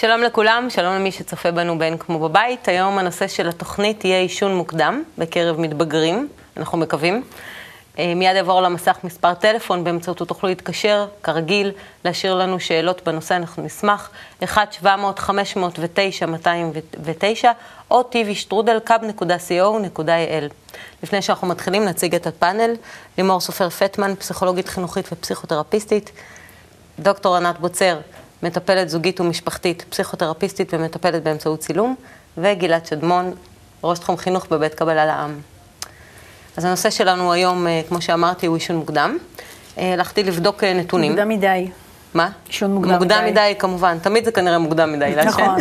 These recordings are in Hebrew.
שלום לכולם, שלום למי שצופה בנו בין כמו בבית. היום הנושא של התוכנית יהיה עישון מוקדם בקרב מתבגרים, אנחנו מקווים. אה, מיד יעבור למסך מספר טלפון, באמצעותו תוכלו להתקשר, כרגיל, להשאיר לנו שאלות בנושא, אנחנו נשמח. 1-700-509-209 או tvstrudel.co.il. לפני שאנחנו מתחילים, נציג את הפאנל. לימור סופר פטמן, פסיכולוגית חינוכית ופסיכותרפיסטית. דוקטור ענת בוצר, מטפלת זוגית ומשפחתית, פסיכותרפיסטית ומטפלת באמצעות צילום. וגלעד שדמון, ראש תחום חינוך בבית קבלה לעם. אז הנושא שלנו היום, אה, כמו שאמרתי, הוא עישון מוקדם. אה, הלכתי לבדוק אה, נתונים. מוקדם מדי. מה? עישון מוקדם מדי. מוקדם מדי, כמובן. תמיד זה כנראה מוקדם מדי לעשן. נכון.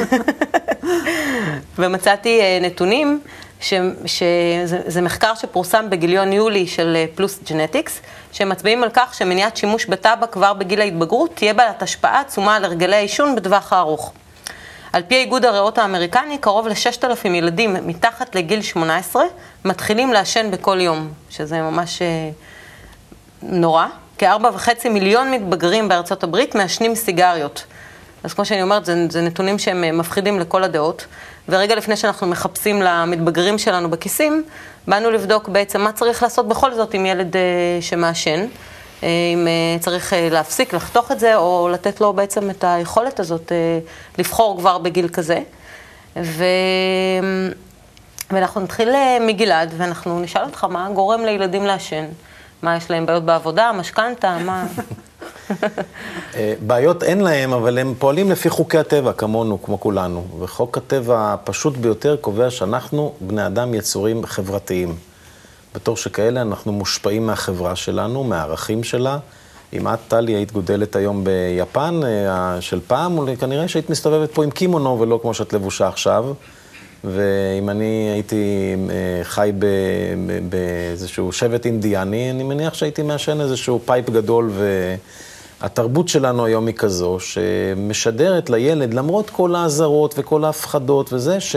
ומצאתי נתונים, שזה מחקר שפורסם בגיליון יולי של פלוס ג'נטיקס, שמצביעים על כך שמניעת שימוש בטבק כבר בגיל ההתבגרות תהיה בעלת השפעה עצומה על הרגלי העישון בטווח הארוך. על פי איגוד הריאות האמריקני, קרוב ל-6,000 ילדים מתחת לגיל 18 מתחילים לעשן בכל יום, שזה ממש אה, נורא. כארבע וחצי מיליון מתבגרים בארצות הברית מעשנים סיגריות. אז כמו שאני אומרת, זה, זה נתונים שהם אה, מפחידים לכל הדעות. ורגע לפני שאנחנו מחפשים למתבגרים שלנו בכיסים, באנו לבדוק בעצם מה צריך לעשות בכל זאת עם ילד אה, שמעשן. אה, אם אה, צריך להפסיק, לחתוך את זה, או לתת לו בעצם את היכולת הזאת לבחור כבר בגיל כזה. ו... ואנחנו נתחיל מגלעד, ואנחנו נשאל אותך מה גורם לילדים לעשן. מה, יש להם בעיות בעבודה, משכנתה, מה? בעיות אין להם, אבל הם פועלים לפי חוקי הטבע, כמונו, כמו כולנו. וחוק הטבע הפשוט ביותר קובע שאנחנו, בני אדם, יצורים חברתיים. בתור שכאלה אנחנו מושפעים מהחברה שלנו, מהערכים שלה. אם את, טלי, היית גודלת היום ביפן אה, של פעם, כנראה שהיית מסתובבת פה עם קימונו ולא כמו שאת לבושה עכשיו. ואם אני הייתי אה, חי באיזשהו שבט אינדיאני, אני מניח שהייתי מעשן איזשהו pipe גדול, והתרבות שלנו היום היא כזו, שמשדרת לילד, למרות כל האזהרות וכל ההפחדות וזה, ש...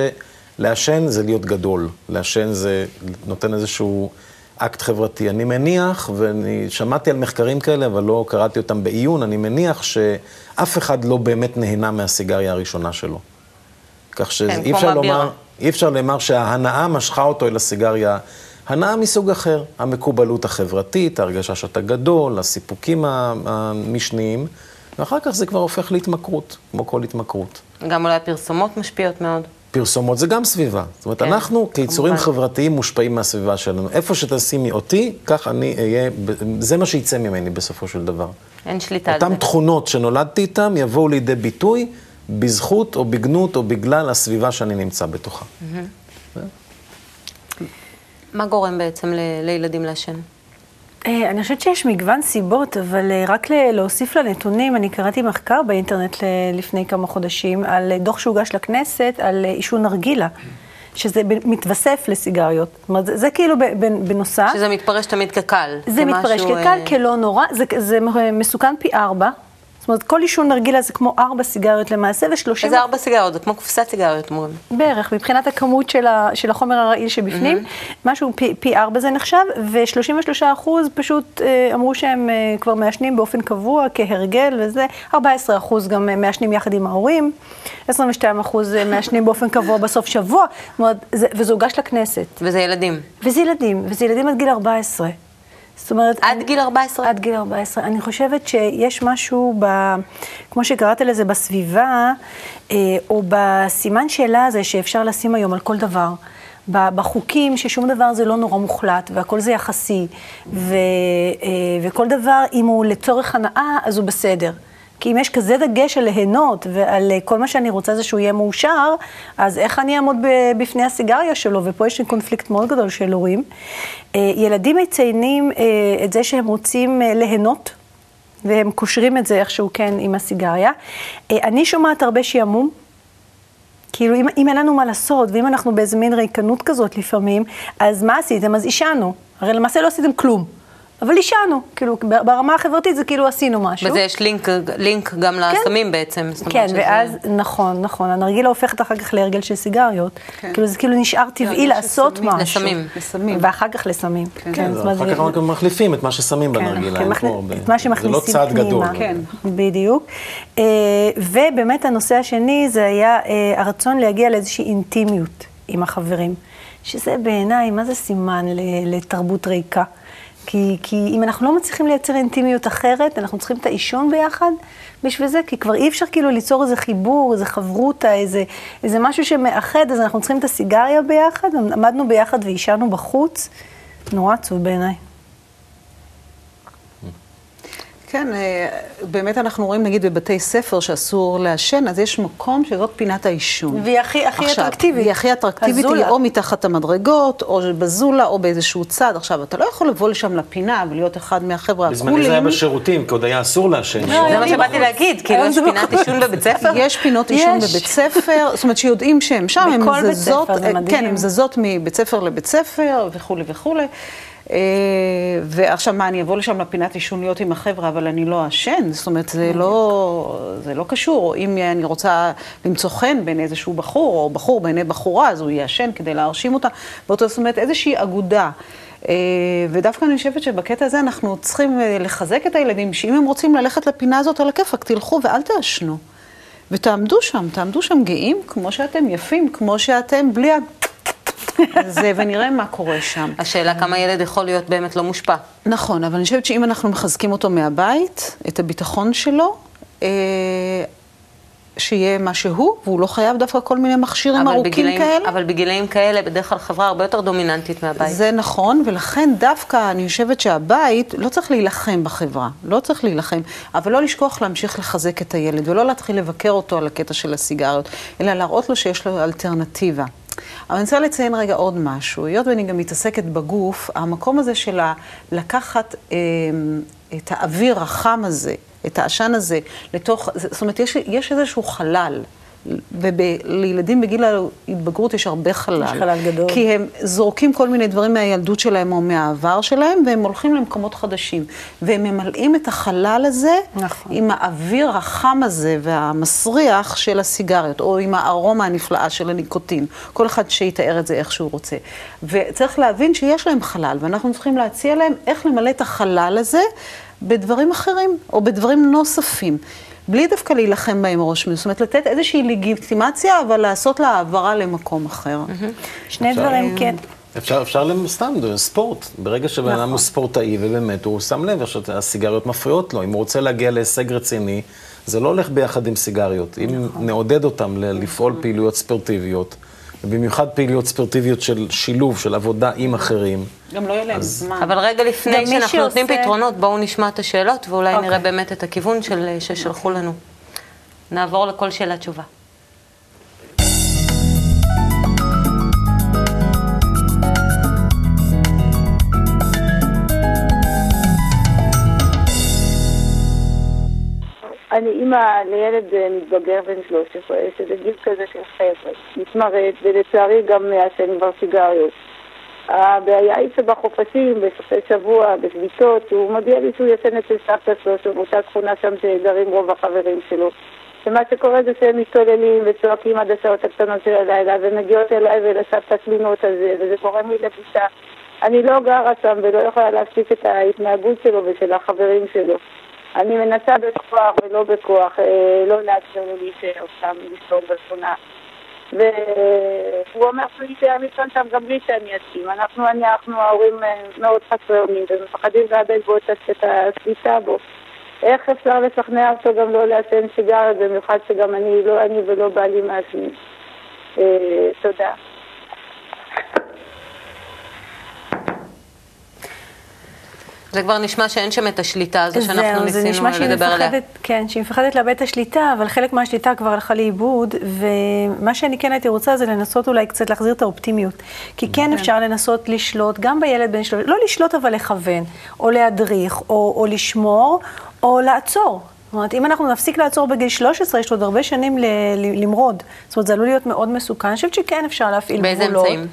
לעשן זה להיות גדול, לעשן זה נותן איזשהו אקט חברתי. אני מניח, ואני שמעתי על מחקרים כאלה, אבל לא קראתי אותם בעיון, אני מניח שאף אחד לא באמת נהנה מהסיגריה הראשונה שלו. כך שאי כן, אפשר לומר, אי אפשר לומר שההנאה משכה אותו אל הסיגריה. הנאה מסוג אחר, המקובלות החברתית, ההרגשה שאתה גדול, הסיפוקים המשניים, ואחר כך זה כבר הופך להתמכרות, כמו כל התמכרות. גם אולי הפרסומות משפיעות מאוד. פרסומות זה גם סביבה. זאת אומרת, כן, אנחנו כיצורים כמובן. חברתיים מושפעים מהסביבה שלנו. איפה שתשימי אותי, כך אני אהיה, זה מה שיצא ממני בסופו של דבר. אין שליטה על זה. אותן תכונות שנולדתי איתן יבואו לידי ביטוי בזכות או בגנות או בגלל הסביבה שאני נמצא בתוכה. Mm-hmm. מה גורם בעצם לילדים לעשן? אה, אני חושבת שיש מגוון סיבות, אבל אה, רק להוסיף לנתונים, אני קראתי מחקר באינטרנט לפני כמה חודשים על דוח שהוגש לכנסת על אה, עישון נרגילה. שזה מתווסף לסיגריות. זאת אומרת, זה, זה כאילו בנוסף. שזה מתפרש תמיד כקל. זה מתפרש כקל, כלא נורא, זה, זה מסוכן פי ארבע. זאת אומרת, כל עישון נרגילה זה כמו ארבע סיגריות למעשה, ושלושים... איזה ארבע סיגריות? זה כמו קופסת סיגריות אומרים. בערך, מבחינת הכמות של, ה, של החומר הרעיל שבפנים, mm-hmm. משהו פי, פי ארבע זה נחשב, ו-33 אחוז פשוט אה, אמרו שהם אה, כבר מעשנים באופן קבוע, כהרגל וזה, 14 אחוז גם אה, מעשנים יחד עם ההורים, 22 אחוז אה, מעשנים באופן קבוע בסוף שבוע, זאת אומרת, זה, וזה הוגש לכנסת. וזה ילדים. וזה ילדים, וזה ילדים עד גיל 14. זאת אומרת... עד אני, גיל 14? עד גיל 14. אני חושבת שיש משהו, ב, כמו שקראת לזה, בסביבה, אה, או בסימן שאלה הזה שאפשר לשים היום על כל דבר. בחוקים ששום דבר זה לא נורא מוחלט, והכל זה יחסי, ו, אה, וכל דבר, אם הוא לצורך הנאה, אז הוא בסדר. כי אם יש כזה דגש על ליהנות ועל אה, כל מה שאני רוצה זה שהוא יהיה מאושר, אז איך אני אעמוד בפני הסיגריה שלו? ופה יש לי קונפליקט מאוד גדול של הורים. אה, ילדים מציינים אה, את זה שהם רוצים ליהנות, והם קושרים את זה איכשהו כן עם הסיגריה. אני שומעת הרבה שעמום. כאילו, אם, אם אין לנו מה לעשות, ואם אנחנו באיזה מין ריקנות כזאת לפעמים, אז מה עשיתם? אז עישנו. הרי למעשה לא עשיתם כלום. אבל עישנו, כאילו, ברמה החברתית זה כאילו עשינו משהו. וזה יש לינק, לינק גם כן. לסמים בעצם. כן, שזה- ואז, נכון, נכון, הנרגילה הופכת אחר כך להרגל של סיגריות. כן. כאילו, זה כאילו נשאר טבעי הרגל של לעשות סמים. משהו. לסמים. לסמים. ואחר כך לסמים. כן, זאת אומרת, אחר כך רק מחליפים את מה ששמים כן, בנרגילה. כן, פה הרבה- את מה שמכניסים זה לא צעד פנימה. גדול. כן. בדיוק. אה, ובאמת הנושא השני זה היה אה, הרצון להגיע לאיזושהי אינטימיות עם החברים, שזה בעיניי, מה זה סימן ל- לתרבות ריקה? כי, כי אם אנחנו לא מצליחים לייצר אינטימיות אחרת, אנחנו צריכים את העישון ביחד בשביל זה, כי כבר אי אפשר כאילו ליצור איזה חיבור, איזה חברותה, איזה, איזה משהו שמאחד, אז אנחנו צריכים את הסיגריה ביחד, עמדנו ביחד ועישנו בחוץ, נורא עצוב בעיניי. כן, אה, באמת אנחנו רואים, נגיד, בבתי ספר שאסור לעשן, אז יש מקום שזאת פינת העישון. והיא הכי- הכי עכשיו, אטרקטיבית. והיא הכי אטרקטיבית, הזולה. היא או מתחת המדרגות, או בזולה, או באיזשהו צד. עכשיו, אתה לא יכול לבוא לשם לפינה ולהיות אחד מהחבר'ה בזמני זה היה הקולים. בשירותים, כי עוד היה אסור לעשן. זה מה שבאתי להגיד, כאילו יש פינת עישון בבית ספר? יש פינות עישון יש. בבית ספר, זאת אומרת שיודעים שהן שם, בית זזות, ספר, זה אה, מדהים. כן, הן זזות מבית ספר לבית ספר וכולי וכולי. אה, ועכשיו מה, אני אבוא לשם לפינת עישון להיות עם החבר'ה, אבל אני לא אעשן, זאת אומרת, זה לא, זה לא קשור. או אם אני רוצה למצוא חן בין איזשהו בחור, או בחור בעיני בחורה, אז הוא יעשן כדי להרשים אותה. באותו, זאת אומרת, איזושהי אגודה. אה, ודווקא אני חושבת שבקטע הזה אנחנו צריכים אה, לחזק את הילדים, שאם הם רוצים ללכת לפינה הזאת על הכיפאק, תלכו ואל תעשנו. ותעמדו שם, תעמדו שם גאים כמו שאתם, יפים כמו שאתם, בלי ה... זה, ונראה מה קורה שם. השאלה כמה ילד יכול להיות באמת לא מושפע. נכון, אבל אני חושבת שאם אנחנו מחזקים אותו מהבית, את הביטחון שלו, אה, שיהיה מה שהוא, והוא לא חייב דווקא כל מיני מכשירים ארוכים בגילאים- כאלה. אבל בגילאים כאלה בדרך כלל חברה הרבה יותר דומיננטית מהבית. זה נכון, ולכן דווקא אני חושבת שהבית לא צריך להילחם בחברה, לא צריך להילחם, אבל לא לשכוח להמשיך לחזק את הילד, ולא להתחיל לבקר אותו על הקטע של הסיגריות, אלא להראות לו שיש לו אלטרנטיבה. אבל אני רוצה לציין רגע עוד משהו, היות ואני גם מתעסקת בגוף, המקום הזה של לקחת אה, את האוויר החם הזה, את העשן הזה, לתוך, זאת אומרת, יש, יש איזשהו חלל. ולילדים בגיל ההתבגרות יש הרבה חלל. יש חלל גדול. כי הם זורקים כל מיני דברים מהילדות שלהם או מהעבר שלהם, והם הולכים למקומות חדשים. והם ממלאים את החלל הזה נכון. עם האוויר החם הזה והמסריח של הסיגריות, או עם הארומה הנפלאה של הניקוטין. כל אחד שיתאר את זה איך שהוא רוצה. וצריך להבין שיש להם חלל, ואנחנו צריכים להציע להם איך למלא את החלל הזה בדברים אחרים, או בדברים נוספים. בלי דווקא להילחם בהם ראש מזה, זאת אומרת, לתת איזושהי לגיטימציה, אבל לעשות לה העברה למקום אחר. שני אפשר- דברים, כן. אפשר, אפשר למ- סתם, ספורט. ברגע שבן אדם נכון. הוא ספורטאי, ובאמת הוא שם לב שהסיגריות מפריעות לו. אם הוא רוצה להגיע להישג רציני, זה לא הולך ביחד עם סיגריות. אם נכון. נעודד אותם ל- לפעול פעילויות ספורטיביות, ובמיוחד פעילויות ספורטיביות של שילוב, של עבודה עם אחרים, גם לא יהיה להם זמן. אבל רגע לפני שאנחנו נותנים פתרונות, בואו נשמע את השאלות, ואולי אוקיי. נראה באמת את הכיוון של, ששלחו לנו. נעבור לכל שאלה תשובה. אני אימא לילד אה, מתבגר בן 13, שזה גיל כזה של חבר'ה, מתמרד, ולצערי גם מעשן כבר סיגריות. הבעיה היא שבחופשים, בסופי שבוע, בשביתות, הוא מודיע לי שהוא ישן אצל סבתא שלו, שבאותה שכונה שם שגרים רוב החברים שלו. ומה שקורה זה שהם משתוללים וצועקים עד השעות הקטנות של הלילה, ומגיעות אליי ולסבתא תלונות על זה, וזה גורם לי לבושה. אני לא גרה שם ולא יכולה להפסיק את ההתנהגות שלו ושל החברים שלו. אני מנסה בכוח ולא בכוח, אה, לא לאפשר לו להישאר שם, לשתור בשכונה. והוא אומר שהוא יישאר לישון שם גם בלי שאני אסכים. אנחנו, אני, אנחנו ההורים אה, מאוד חסרי אונים ומפחדים לאבד בו את השליטה בו. איך אפשר לשכנע אותו גם לא לעשן סיגריות, במיוחד שגם אני, לא אני ולא בעלי מעשנים. אה, תודה. זה כבר נשמע שאין שם את השליטה הזו שאנחנו זהו, זה ניסינו נשמע שהיא לדבר עליה. מפחדת, כן, שהיא מפחדת לאבד את השליטה, אבל חלק מהשליטה כבר הלכה לאיבוד, ומה שאני כן הייתי רוצה זה לנסות אולי קצת להחזיר את האופטימיות. כי כן אפשר לנסות לשלוט, גם בילד בן שלוש, לא לשלוט אבל לכוון, או להדריך, או, או לשמור, או לעצור. זאת אומרת, אם אנחנו נפסיק לעצור בגיל 13, יש עוד הרבה שנים ל- ל- למרוד. זאת אומרת, זה עלול להיות מאוד מסוכן. אני חושבת שכן אפשר להפעיל באיזה גבולות. אמצעים?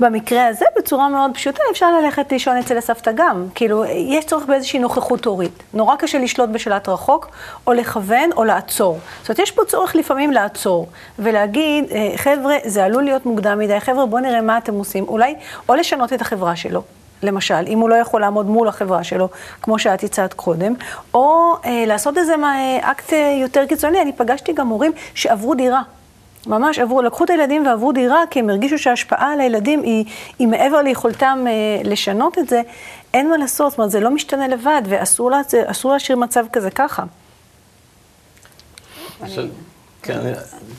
במקרה הזה, בצורה מאוד פשוטה, אפשר ללכת לישון אצל הסבתא גם. כאילו, יש צורך באיזושהי נוכחות הורית. נורא קשה לשלוט בשלט רחוק, או לכוון, או לעצור. זאת אומרת, יש פה צורך לפעמים לעצור, ולהגיד, אה, חבר'ה, זה עלול להיות מוקדם מדי, חבר'ה, בואו נראה מה אתם עושים. אולי, או לשנות את החברה שלו. למשל, אם הוא לא יכול לעמוד מול החברה שלו, כמו שאת הצעת קודם, או אה, לעשות איזה אה, אקט אה, יותר קיצוני. אני פגשתי גם הורים שעברו דירה. ממש עברו, לקחו את הילדים ועברו דירה, כי הם הרגישו שההשפעה על הילדים היא, היא מעבר ליכולתם אה, לשנות את זה. אין מה לעשות, זאת אומרת, זה לא משתנה לבד, ואסור לה, להשאיר מצב כזה ככה. כן,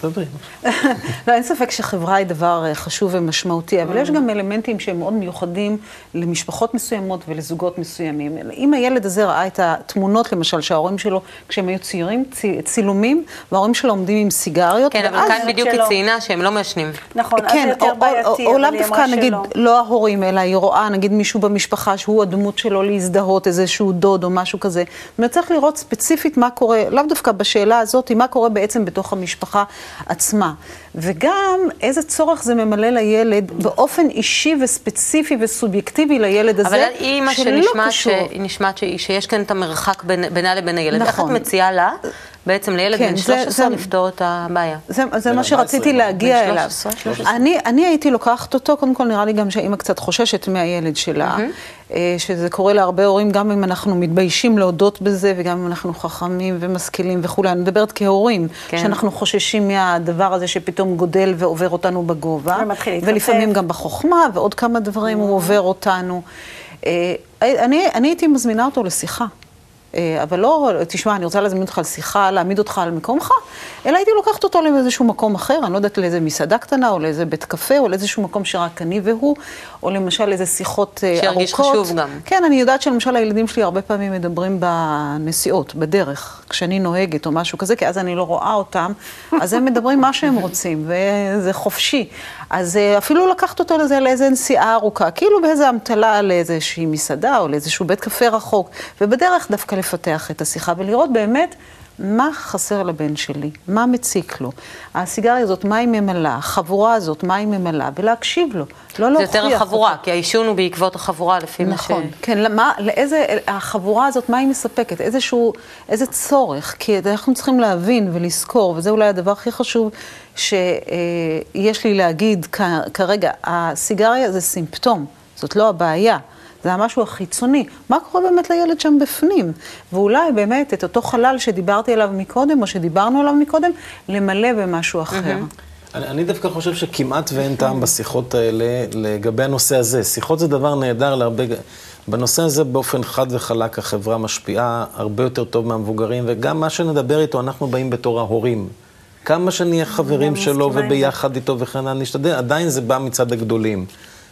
תדברי. לא, אין ספק שחברה היא דבר אה, חשוב ומשמעותי, אבל יש גם אלמנטים שהם מאוד מיוחדים למשפחות מסוימות ולזוגות מסוימים. אם הילד הזה ראה את התמונות, למשל, שההורים שלו, כשהם היו צעירים, צילומים, וההורים שלו עומדים עם סיגריות, כן, אבל כאן בדיוק היא ציינה שהם לא מעשנים. נכון, אז זה כן, יותר בעייתי, או לאו אבל היא דווקא, אמרה נגיד, שלא. לא ההורים, אלא היא רואה, נגיד, מישהו במשפחה שהוא הדמות שלו להזדהות, איזשהו דוד או משהו כזה. זאת אומרת, צריך לראות ספציפית מה קורה, לאו דווקא בשאלה הזאת, מה קורה בעצם בתוך המשפחה עצמה. וגם איזה צורך זה ממלא לילד באופן אישי וספציפי וסובייקטיבי לילד הזה, אבל אימא שלא שנשמעת. ש- שיש כאן את המרחק בין- בינה לבין הילד. איך את נכון. מציעה לה, בעצם לילד כן, בן זה- 13, זה- לפתור את הבעיה? זה, זה מה 14, שרציתי להגיע אליו. 13, 13. אני, אני הייתי לוקחת אותו, קודם כל נראה לי גם שהאימא קצת חוששת מהילד שלה, אה, שזה קורה להרבה הורים, גם אם אנחנו מתביישים להודות בזה, וגם אם אנחנו חכמים ומשכילים וכולי. אני מדברת כהורים, כן. שאנחנו חוששים מהדבר הזה שפתאום גודל ועובר אותנו בגובה. ולפעמים גם בחוכמה, ועוד כמה דברים הוא עובר אותנו. אה, אני, אני הייתי מזמינה אותו לשיחה. אה, אבל לא, תשמע, אני רוצה להזמין אותך לשיחה, להעמיד אותך על מקומך, אלא הייתי לוקחת אותו לאיזשהו מקום אחר, אני לא יודעת, לאיזה מסעדה קטנה, או לאיזה בית קפה, או לאיזשהו מקום שרק אני והוא, או למשל איזה שיחות אה, ארוכות. שירגיש חשוב גם. כן, אני יודעת שלמשל הילדים שלי הרבה פעמים מדברים בנסיעות, בדרך, כשאני נוהגת או משהו כזה, כי אז אני לא רואה אותם, אז הם מדברים מה שהם רוצים, וזה חופשי. אז אה, אפילו לקחת אותו לזה לאיזה נסיעה ארוכה, כאילו באיזה אמתלה לאיזושהי מסעדה או לאיזשהו בית קפה רחוק, ובדרך דווקא לפתח את השיחה ולראות באמת מה חסר לבן שלי, מה מציק לו. הסיגריה הזאת, מה היא ממלאה, החבורה הזאת, מה היא ממלאה, ולהקשיב לו, לא זה להוכיח יותר החבורה, אותו. כי העישון הוא בעקבות החבורה, לפי מה ש... נכון, כן, למה, לאיזה, החבורה הזאת, מה היא מספקת? איזשהו, איזה צורך? כי אנחנו צריכים להבין ולזכור, וזה אולי הדבר הכי חשוב שיש לי להגיד כרגע, הסיגריה זה סימפטום, זאת לא הבעיה. זה המשהו החיצוני. מה קורה באמת לילד שם בפנים? ואולי באמת את אותו חלל שדיברתי עליו מקודם, או שדיברנו עליו מקודם, למלא במשהו אחר. אני, אני דווקא חושב שכמעט ואין טעם בשיחות האלה לגבי הנושא הזה. שיחות זה דבר נהדר להרבה... בנושא הזה באופן חד וחלק החברה משפיעה הרבה יותר טוב מהמבוגרים, וגם מה שנדבר איתו, אנחנו באים בתור ההורים. כמה שנהיה חברים שלו. וביחד איתו וכן הלאה, נשתדל, עדיין זה בא מצד הגדולים.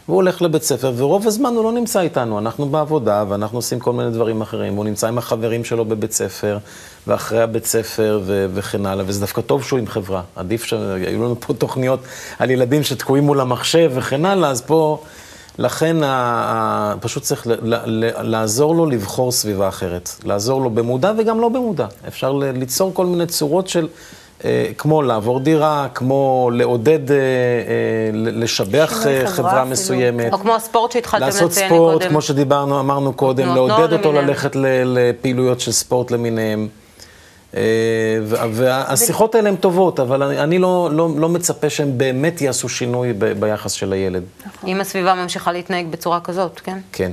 והוא הולך לבית ספר, ורוב הזמן הוא לא נמצא איתנו. אנחנו בעבודה, ואנחנו עושים כל מיני דברים אחרים. הוא נמצא עם החברים שלו בבית ספר, ואחרי הבית ספר, ו- וכן הלאה. וזה דווקא טוב שהוא עם חברה. עדיף שהיו לנו פה תוכניות על ילדים שתקועים מול המחשב וכן הלאה, אז פה... לכן ה- ה- פשוט צריך ל- ל- ל- לעזור לו לבחור סביבה אחרת. לעזור לו במודע וגם לא במודע. אפשר ל- ליצור כל מיני צורות של... אה, כמו לעבור דירה, כמו לעודד, אה, אה, לשבח חברה מסוימת. או כמו הספורט שהתחלתם לעשות לציין ספורט, קודם. כמו שדיברנו, אמרנו קודם, לעודד אותו למיניהם. ללכת לפעילויות של ספורט למיניהם. וה- והשיחות האלה הן טובות, אבל אני, אני לא, לא, לא מצפה שהם באמת יעשו שינוי ב- ביחס של הילד. אם הסביבה ממשיכה להתנהג בצורה כזאת, כן? כן.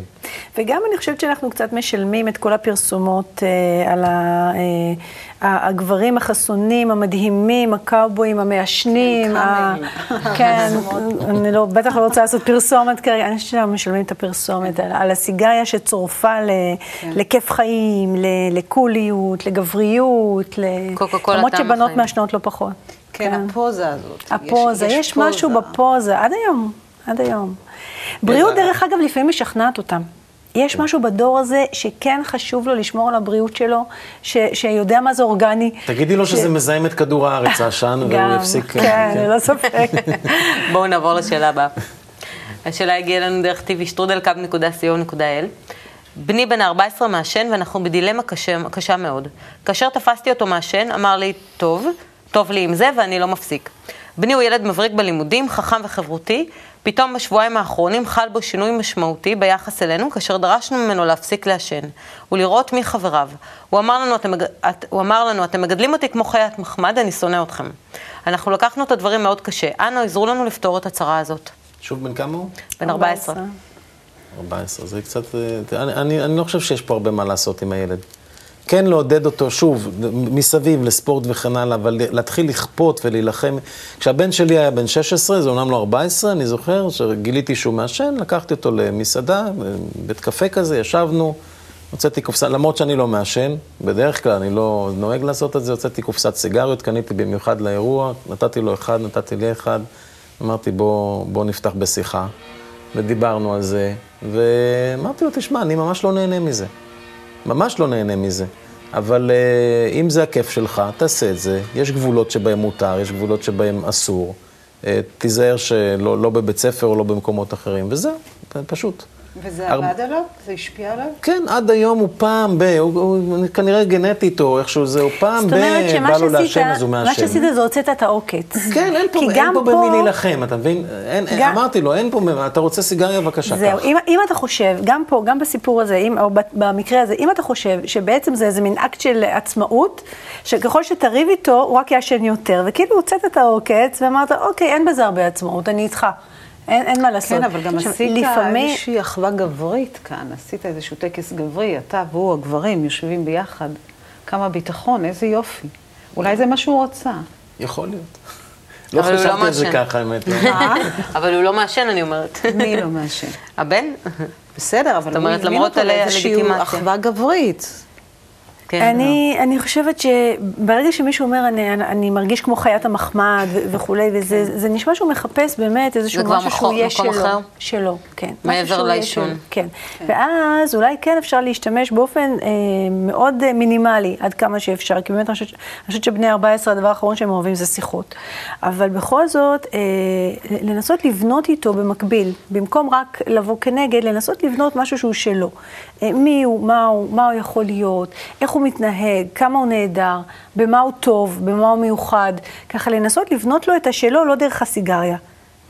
וגם אני חושבת שאנחנו קצת משלמים את כל הפרסומות אה, על ה, אה, ה- הגברים החסונים, המדהימים, הקאובויים, המעשנים. ה- כן, אני לא, בטח לא רוצה לעשות פרסומת כרגע, אני חושבת שאנחנו משלמים את הפרסומת על, על הסיגריה שצורפה ל, לכיף חיים, ל, לקוליות, לגבריות, ל... למרות שבנות. מעשנות לא פחות. כן, הפוזה הזאת. הפוזה, יש, משהו בפוזה, עד היום, עד היום. בריאות, דרך אגב, לפעמים משכנעת אותם. יש משהו בדור הזה שכן חשוב לו לשמור על הבריאות שלו, ש, שיודע מה זה אורגני. תגידי לו שזה מזהם את כדור הארץ, העשן, והוא יפסיק... כן, ללא ספק. בואו נעבור לשאלה הבאה. השאלה הגיעה לנו דרך tvשטרודלקאב.co.il. בני בן ה-14 מעשן ואנחנו בדילמה קשה, קשה מאוד. כאשר תפסתי אותו מעשן, אמר לי, טוב, טוב לי עם זה ואני לא מפסיק. בני הוא ילד מבריק בלימודים, חכם וחברותי. פתאום בשבועיים האחרונים חל בו שינוי משמעותי ביחס אלינו, כאשר דרשנו ממנו להפסיק לעשן ולראות מי חבריו. הוא אמר לנו, אתם, את, הוא אמר לנו, אתם מגדלים אותי כמו חיית מחמד, אני שונא אתכם. אנחנו לקחנו את הדברים מאוד קשה. אנא, עזרו לנו לפתור את הצרה הזאת. שוב, בן כמה הוא? בן 14. 14, זה קצת... אה, אני, אני, אני לא חושב שיש פה הרבה מה לעשות עם הילד. כן לעודד אותו, שוב, מסביב לספורט וכן הלאה, אבל להתחיל לכפות ולהילחם. כשהבן שלי היה בן 16, זה אומנם לא 14, אני זוכר שגיליתי שהוא מעשן, לקחתי אותו למסעדה, בית קפה כזה, ישבנו, הוצאתי קופסה, למרות שאני לא מעשן, בדרך כלל אני לא נוהג לעשות את זה, הוצאתי קופסת סיגריות, קניתי במיוחד לאירוע, נתתי לו אחד, נתתי לי אחד, אמרתי בוא, בוא נפתח בשיחה, ודיברנו על זה, ואמרתי לו, תשמע, אני ממש לא נהנה מזה. ממש לא נהנה מזה. אבל uh, אם זה הכיף שלך, תעשה את זה. יש גבולות שבהם מותר, יש גבולות שבהם אסור. Uh, תיזהר שלא לא בבית ספר או לא במקומות אחרים, וזהו, פשוט. וזה הר... עבד עליו? זה השפיע עליו? כן, עד היום הוא פעם ב... הוא, הוא, הוא כנראה גנטית או איכשהו זה, הוא פעם ב... בא לו לעשן אז הוא מעשן. מה שעשית זה הוצאת את העוקץ. כן, אין פה, אין פה, פה במי להילחם, אתה מבין? אין, גם... אמרתי לו, אין פה, אתה רוצה סיגריה, בבקשה, זהו, אם, אם אתה חושב, גם פה, גם בסיפור הזה, אם, או במקרה הזה, אם אתה חושב שבעצם זה איזה מין אקט של עצמאות, שככל שתריב איתו, הוא רק יעשן יותר, וכאילו הוצאת את העוקץ ואמרת, אוקיי, אין בזה הרבה עצמאות, אני איתך. אין, אין מה לעשות. כן, אבל גם עשית לפעמים... איזושהי אחווה גברית כאן, עשית איזשהו טקס גברי, אתה והוא, הגברים, יושבים ביחד. כמה ביטחון, איזה יופי. אולי זה מה שהוא רצה. יכול להיות. לא חשבתי לא על זה ככה, האמת. לא. אבל הוא לא מעשן, אני אומרת. מי לא מעשן? הבן? בסדר, אבל הוא הזמין אותו לאיזושהי אחווה גברית. כן. אני, לא. אני חושבת שברגע שמישהו אומר, אני, אני מרגיש כמו חיית המחמד וכולי, וזה כן. זה נשמע שהוא מחפש באמת איזשהו משהו שהוא יהיה שלו. אחר? שלו, כן. מעבר לעישון. כן. כן. ואז אולי כן אפשר להשתמש באופן אה, מאוד אה, מינימלי, עד כמה שאפשר, כי באמת אני חושבת, אני חושבת שבני 14, הדבר האחרון שהם אוהבים זה שיחות. אבל בכל זאת, אה, לנסות לבנות איתו במקביל, במקום רק לבוא כנגד, לנסות לבנות משהו שהוא שלו. אה, מי הוא, מה הוא, מה הוא יכול להיות, איך הוא מתנהג, כמה הוא נהדר, במה הוא טוב, במה הוא מיוחד. ככה לנסות לבנות לו את השלו לא דרך הסיגריה.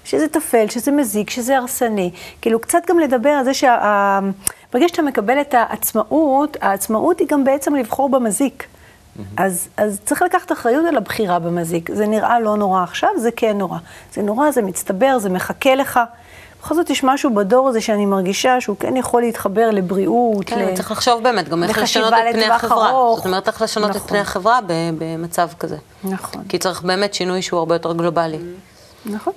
שזה טפל, שזה מזיק, שזה הרסני. כאילו, קצת גם לדבר על זה שה... ברגע שאתה מקבל את העצמאות, העצמאות היא גם בעצם לבחור במזיק. Mm-hmm. אז, אז צריך לקחת אחריות על הבחירה במזיק. זה נראה לא נורא עכשיו, זה כן נורא. זה נורא, זה מצטבר, זה מחכה לך. בכל זאת יש משהו בדור הזה שאני מרגישה שהוא כן יכול להתחבר לבריאות. כן, ל... צריך לחשוב באמת גם איך לשנות את פני החברה. ארוך. זאת אומרת, איך לשנות נכון. את פני החברה במצב כזה. נכון. כי צריך באמת שינוי שהוא הרבה יותר גלובלי. נכון.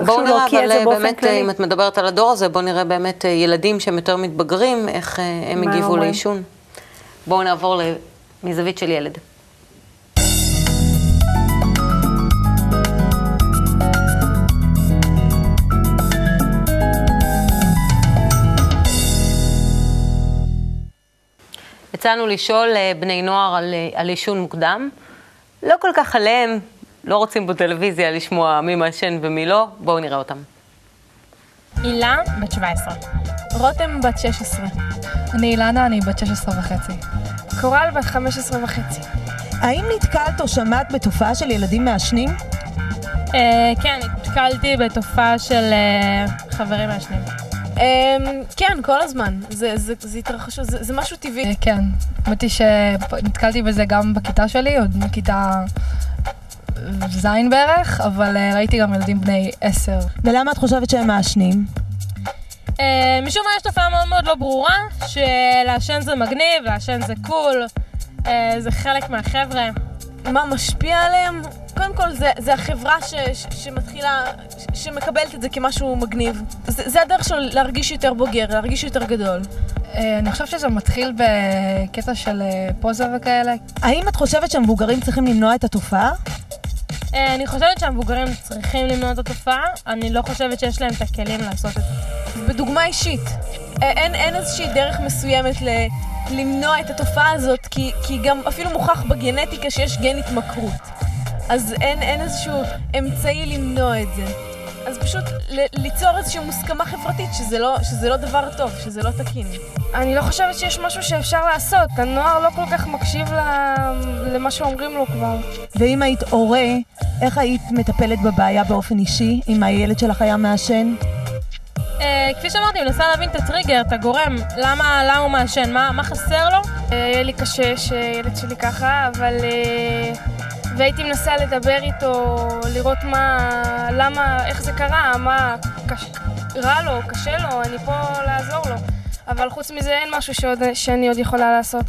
בואו נראה, אבל אה, באמת, כללי. אם את מדברת על הדור הזה, בואו נראה באמת אה, ילדים שהם יותר מתבגרים, איך אה, הם הגיבו לעישון. בואו נעבור מזווית של ילד. יצאנו לשאול אה, בני נוער על, אה, על עישון מוקדם. לא כל כך עליהם, לא רוצים בטלוויזיה לשמוע מי מעשן ומי לא, בואו נראה אותם. הילה, בת 17. רותם, בת 16. אני אילנה, אני בת 16 וחצי. קורל, בת 15 וחצי. האם נתקלת או שמעת בתופעה של ילדים מעשנים? אה, כן, נתקלתי בתופעה של אה, חברים מעשנים. אמ, כן, כל הזמן. זה התרחש, זה משהו טבעי. אה, כן, האמת היא שנתקלתי בזה גם בכיתה שלי, עוד מכיתה ז' בערך, אבל אה, ראיתי גם ילדים בני עשר. ולמה את חושבת שהם מעשנים? אה, משום מה יש תופעה מאוד מאוד לא ברורה, שלעשן זה מגניב, לעשן זה קול, זה חלק מהחבר'ה. מה משפיע עליהם? קודם כל, זה, זה החברה ש, ש, שמתחילה, ש, שמקבלת את זה כמשהו מגניב. זה, זה הדרך שלו להרגיש יותר בוגר, להרגיש יותר גדול. אה, אני חושבת שזה מתחיל בקטע של אה, פוזה וכאלה. האם את חושבת שהמבוגרים צריכים למנוע את התופעה? אה, אני חושבת שהמבוגרים צריכים למנוע את התופעה, אני לא חושבת שיש להם את הכלים לעשות את זה. בדוגמה אישית, אין, אין איזושהי דרך מסוימת ל... למנוע את התופעה הזאת, כי, כי גם אפילו מוכח בגנטיקה שיש גן התמכרות. אז אין, אין איזשהו אמצעי למנוע את זה. אז פשוט ליצור איזושהי מוסכמה חברתית שזה לא, שזה לא דבר טוב, שזה לא תקין. אני לא חושבת שיש משהו שאפשר לעשות. הנוער לא כל כך מקשיב למה שאומרים לו כבר. ואם היית הורה איך היית מטפלת בבעיה באופן אישי, אם הילד שלך היה מעשן? אה, כפי שאמרתי, אני מנסה להבין את הטריגר, את הגורם, למה, למה הוא מעשן, מה, מה חסר לו? אה, יהיה לי קשה שילד שלי ככה, אבל... והייתי מנסה לדבר איתו, לראות מה, למה, איך זה קרה, מה, קש, רע לו, קשה לו, אני פה לעזור לו. אבל חוץ מזה אין משהו שעוד, שאני עוד יכולה לעשות.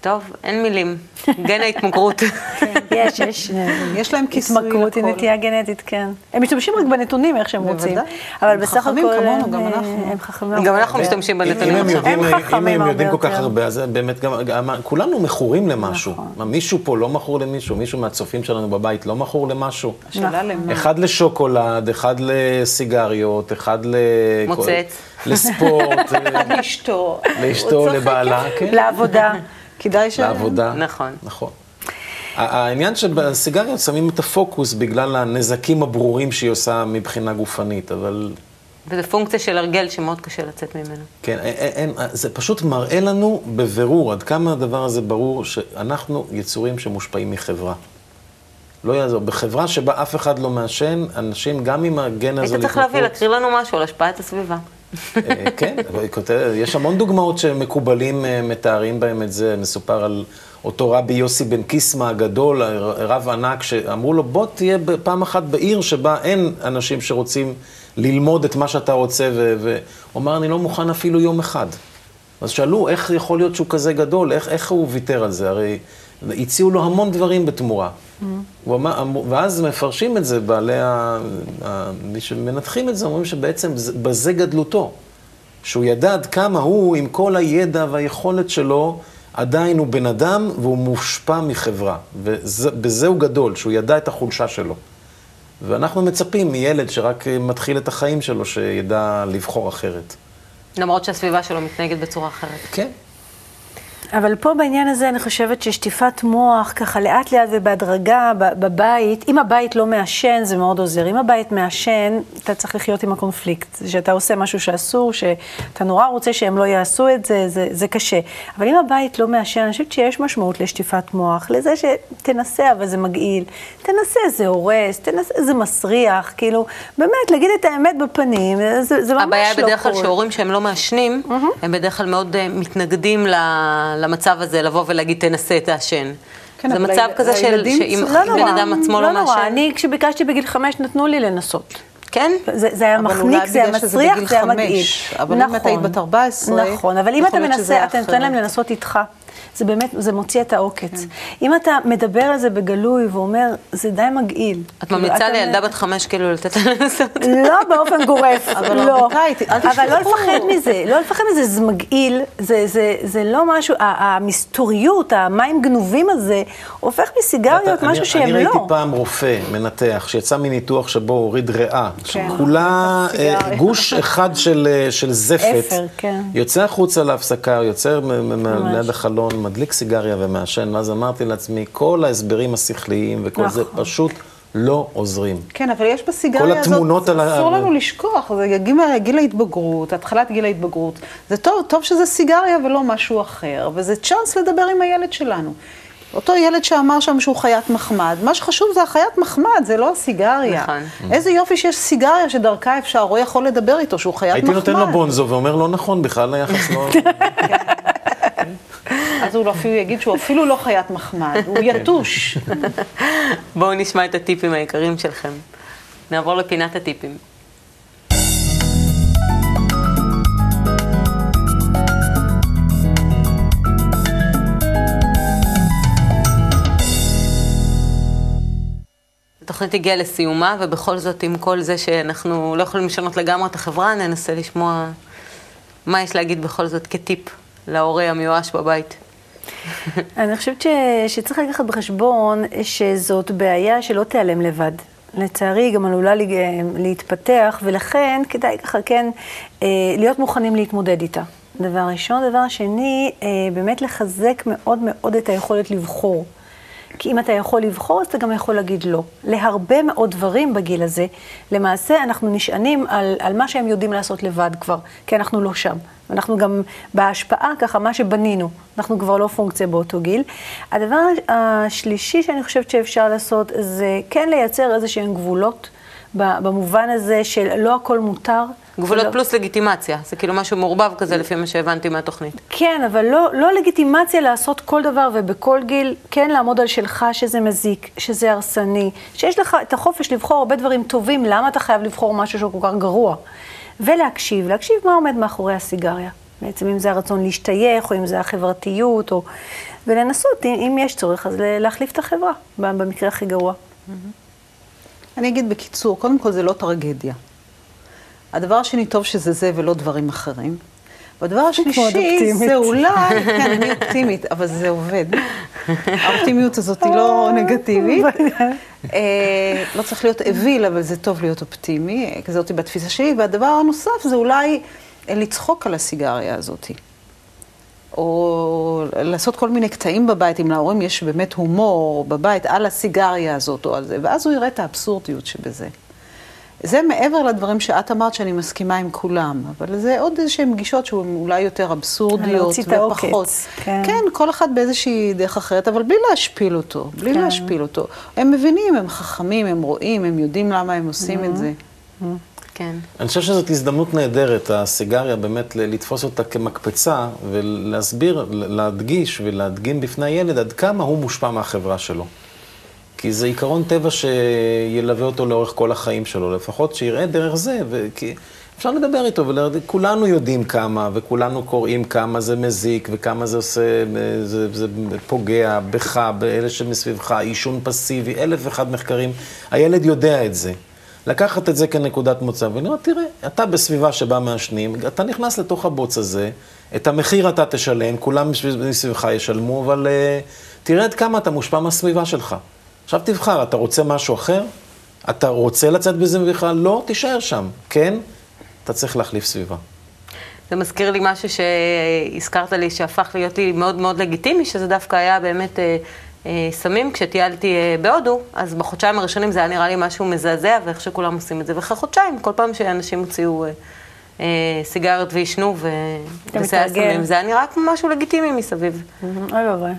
טוב, אין מילים. גן ההתמכרות. יש, יש. יש להם כיסוי התמכרות היא לכל. נטייה גנטית, כן. הם משתמשים רק בנתונים איך שהם רוצים. בוודאי. אבל הם בסך הכל... חכמים כמונו, גם הם, אנחנו. הם חכמים. גם אנחנו משתמשים בנתונים הם עכשיו. יודעים, הם אם הם יודעים כל כך. הרבה, אז באמת גם, כולנו מכורים למשהו. נכון. מישהו פה לא מכור למישהו, מישהו מהצופים שלנו בבית לא מכור למשהו. השאלה למה. אחד לשוקולד, אחד לסיגריות, אחד ל... מוצץ. לספורט, אה, לאשתו. לאשתו, לבעלה, כן. לעבודה. כדאי ש... לעבודה. נכון. נכון. העניין שבסיגריות שמים את הפוקוס בגלל הנזקים הברורים שהיא עושה מבחינה גופנית, אבל וזו פונקציה של הרגל שמאוד קשה לצאת ממנו. כן, אין, אין, זה פשוט מראה לנו בבירור עד כמה הדבר הזה ברור שאנחנו יצורים שמושפעים מחברה. לא יעזור, בחברה שבה אף אחד לא מעשן, אנשים גם עם הגן הזה היית צריך להביא, להקריא לנו משהו על השפעת הסביבה. אה, כן, יש המון דוגמאות שמקובלים אה, מתארים בהם את זה. מסופר על אותו רבי יוסי בן קיסמא הגדול, רב ענק, שאמרו לו, בוא תהיה פעם אחת בעיר שבה אין אנשים שרוצים ללמוד את מה שאתה רוצה, והוא אמר, אני לא מוכן אפילו יום אחד. אז שאלו, איך יכול להיות שהוא כזה גדול? איך, איך הוא ויתר על זה? הרי הציעו לו המון דברים בתמורה. הוא אמר, ואז מפרשים את זה, בעלי ה... ה... מי שמנתחים את זה, אומרים שבעצם זה- בזה גדלותו. שהוא ידע עד כמה הוא, עם כל הידע והיכולת שלו, עדיין הוא בן אדם והוא מושפע מחברה. ובזה הוא גדול, שהוא ידע את החולשה שלו. ואנחנו מצפים מילד שרק אה, מתחיל את החיים שלו, שידע לבחור אחרת. למרות שהסביבה שלו מתנהגת בצורה אחרת. כן. אבל פה בעניין הזה אני חושבת ששטיפת מוח, ככה לאט לאט ובהדרגה בבית, אם הבית לא מעשן זה מאוד עוזר. אם הבית מעשן, אתה צריך לחיות עם הקונפליקט. שאתה עושה משהו שאסור, שאתה נורא רוצה שהם לא יעשו את זה, זה, זה קשה. אבל אם הבית לא מעשן, אני חושבת שיש משמעות לשטיפת מוח, לזה שתנסה אבל זה מגעיל, תנסה זה הורס, תנסה זה מסריח, כאילו, באמת, להגיד את האמת בפנים, זה, זה ממש לא הבעיה היא בדרך כלל. שהורים שהם לא מעשנים, הם בדרך כלל מאוד אה, מתנגדים ל- למצב הזה, לבוא ולהגיד תנסה, תעשן. כן, זה מצב כזה של, שאם צריכים- לא בן נורא, אדם עצמו לא לא נורא. מעשן, אני, כשביקשתי בגיל חמש, נתנו לי לנסות. כן? זה, זה היה מחניק, זה היה מסריח, בגיל זה היה. מגעיל. אבל אם את היית בת 14, נכון, אבל אם אתה מנסה, אתה נותן להם. לנסות איתך. זה באמת, זה מוציא את העוקץ. כן. אם אתה מדבר על זה בגלוי ואומר, זה די מגעיל. את כאילו, ממליצה לילדה בת חמש כאילו לתת לה לנסות? לא באופן גורף, אבל לא. אל אבל לא. לפחד מזה, לא לפחד מזה, זה מגעיל, זה, זה, זה לא משהו, המסתוריות, המים גנובים הזה, הופך מסיגריות משהו אני, שהם אני לא. ראיתי פעם רופא, מנתח, שיצא מניתוח שבו הוריד ריאה. שכולה סיגריה. אה, גוש אחד של, אה, של זפת. אפר, כן. יוצא החוצה להפסקה, יוצא. ליד החלון, מדליק סיגריה ומעשן, ואז אמרתי לעצמי, כל ההסברים השכליים וכל זה נכון. פשוט לא עוזרים. כן, אבל יש בסיגריה כל הזאת, התמונות על אסור לנו לשכוח, זה גיל, גיל ההתבגרות, התחלת גיל ההתבגרות. זה טוב, טוב שזה סיגריה ולא משהו אחר, וזה צ'אנס לדבר עם הילד שלנו. אותו ילד שאמר שם שהוא חיית מחמד, מה שחשוב זה החיית מחמד, זה לא הסיגריה. נכון. איזה יופי שיש סיגריה שדרכה אפשר, או יכול לדבר איתו שהוא חיית הייתי מחמד. נותן לו בונזו ואומר, לא נכון, בכלל היחס לא... אז הוא אפילו יגיד שהוא אפילו לא חיית מחמד, הוא יתוש. בואו נשמע את הטיפים העיקריים שלכם. נעבור לפינת הטיפים. התוכנית הגיעה לסיומה, ובכל זאת, עם כל זה שאנחנו לא יכולים לשנות לגמרי את החברה, ננסה לשמוע מה יש להגיד בכל זאת כטיפ להורה המיואש בבית. אני חושבת ש... שצריך לקחת בחשבון שזאת בעיה שלא תיעלם לבד. לצערי, גם עלולה לה- להתפתח, ולכן כדאי ככה כן אה, להיות מוכנים להתמודד איתה. דבר ראשון. דבר שני, אה, באמת לחזק מאוד מאוד את היכולת לבחור. כי אם אתה יכול לבחור, אז אתה גם יכול להגיד לא. להרבה מאוד דברים בגיל הזה, למעשה אנחנו נשענים על, על מה שהם יודעים לעשות לבד כבר, כי אנחנו לא שם. אנחנו גם בהשפעה, ככה, מה שבנינו, אנחנו כבר לא פונקציה באותו גיל. הדבר השלישי שאני חושבת שאפשר לעשות, זה כן לייצר איזה שהם גבולות, במובן הזה של לא הכל מותר. גבולות ולא... פלוס לגיטימציה, זה כאילו משהו מעורבב כזה לפי מה שהבנתי מהתוכנית. כן, אבל לא, לא לגיטימציה לעשות כל דבר ובכל גיל כן לעמוד על שלך שזה מזיק, שזה הרסני, שיש לך את החופש לבחור הרבה דברים טובים, למה אתה חייב לבחור משהו שהוא כל כך גרוע? ולהקשיב, להקשיב מה עומד מאחורי הסיגריה. בעצם אם זה הרצון להשתייך, או אם זה החברתיות, או... ולנסות, אם, יש צורך, אז להחליף את החברה, במקרה הכי גרוע. אני אגיד בקיצור, קודם כל זה לא טרגדיה. הדבר השני, טוב שזה זה ולא דברים אחרים. והדבר השלישי, זה אולי, כן, אני אופטימית, אבל זה עובד. האופטימיות הזאת היא לא נגטיבית. אה, לא צריך להיות אוויל, אבל זה טוב להיות אופטימי, כי זאת בתפיסה שלי. והדבר הנוסף זה אולי לצחוק על הסיגריה הזאת. או לעשות כל מיני קטעים בבית, אם להורים יש באמת הומור בבית על הסיגריה הזאת או על זה, ואז הוא יראה את האבסורדיות שבזה. זה מעבר לדברים שאת אמרת שאני מסכימה עם כולם, אבל זה עוד איזשהן גישות שהן אולי יותר אבסורדיות ופחות. כן. כן, כל אחד באיזושהי דרך אחרת, אבל בלי להשפיל אותו, בלי כן. להשפיל אותו. הם מבינים, הם חכמים, הם רואים, הם יודעים למה הם עושים mm-hmm. את זה. Mm-hmm. כן. אני חושב שזאת הזדמנות נהדרת, הסיגריה, באמת לתפוס אותה כמקפצה ולהסביר, להדגיש ולהדגים בפני הילד עד כמה הוא מושפע מהחברה שלו. כי זה עיקרון טבע שילווה אותו לאורך כל החיים שלו, לפחות שיראה דרך זה, וכי אפשר לדבר איתו, וכולנו יודעים כמה, וכולנו קוראים כמה זה מזיק, וכמה זה עושה, זה, זה פוגע בך, באלה שמסביבך, עישון פסיבי, אלף ואחד מחקרים, הילד יודע את זה. לקחת את זה כנקודת מוצא ולראות, תראה, אתה בסביבה שבה מעשנים, אתה נכנס לתוך הבוץ הזה, את המחיר אתה תשלם, כולם מסביבך ישלמו, אבל uh, תראה עד כמה אתה מושפע מהסביבה שלך. עכשיו תבחר, אתה רוצה משהו אחר? אתה רוצה לצאת בזה בכלל? לא, תישאר שם. כן, אתה צריך להחליף סביבה. זה מזכיר לי משהו שהזכרת לי, שהפך להיות לי מאוד מאוד לגיטימי, שזה דווקא היה באמת אה, אה, סמים. כשטיילתי אה, בהודו, אז בחודשיים הראשונים זה היה נראה לי משהו מזעזע, ואיך שכולם עושים את זה. ואחרי חודשיים, כל פעם שאנשים הוציאו אה, אה, סיגריות ועישנו, וזה היה סמים, זה היה נראה כמו משהו לגיטימי מסביב. אוי ואבוי.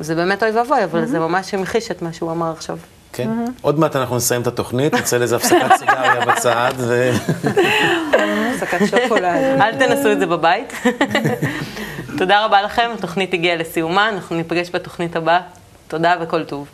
זה באמת אוי ואבוי, אבל זה ממש המחיש את מה שהוא אמר עכשיו. כן. עוד מעט אנחנו נסיים את התוכנית, נצא לאיזה הפסקת סיגריה בצד, ו... הפסקת שוקולד. אל תנסו את זה בבית. תודה רבה לכם, התוכנית הגיעה לסיומה, אנחנו ניפגש בתוכנית הבאה. תודה וכל טוב.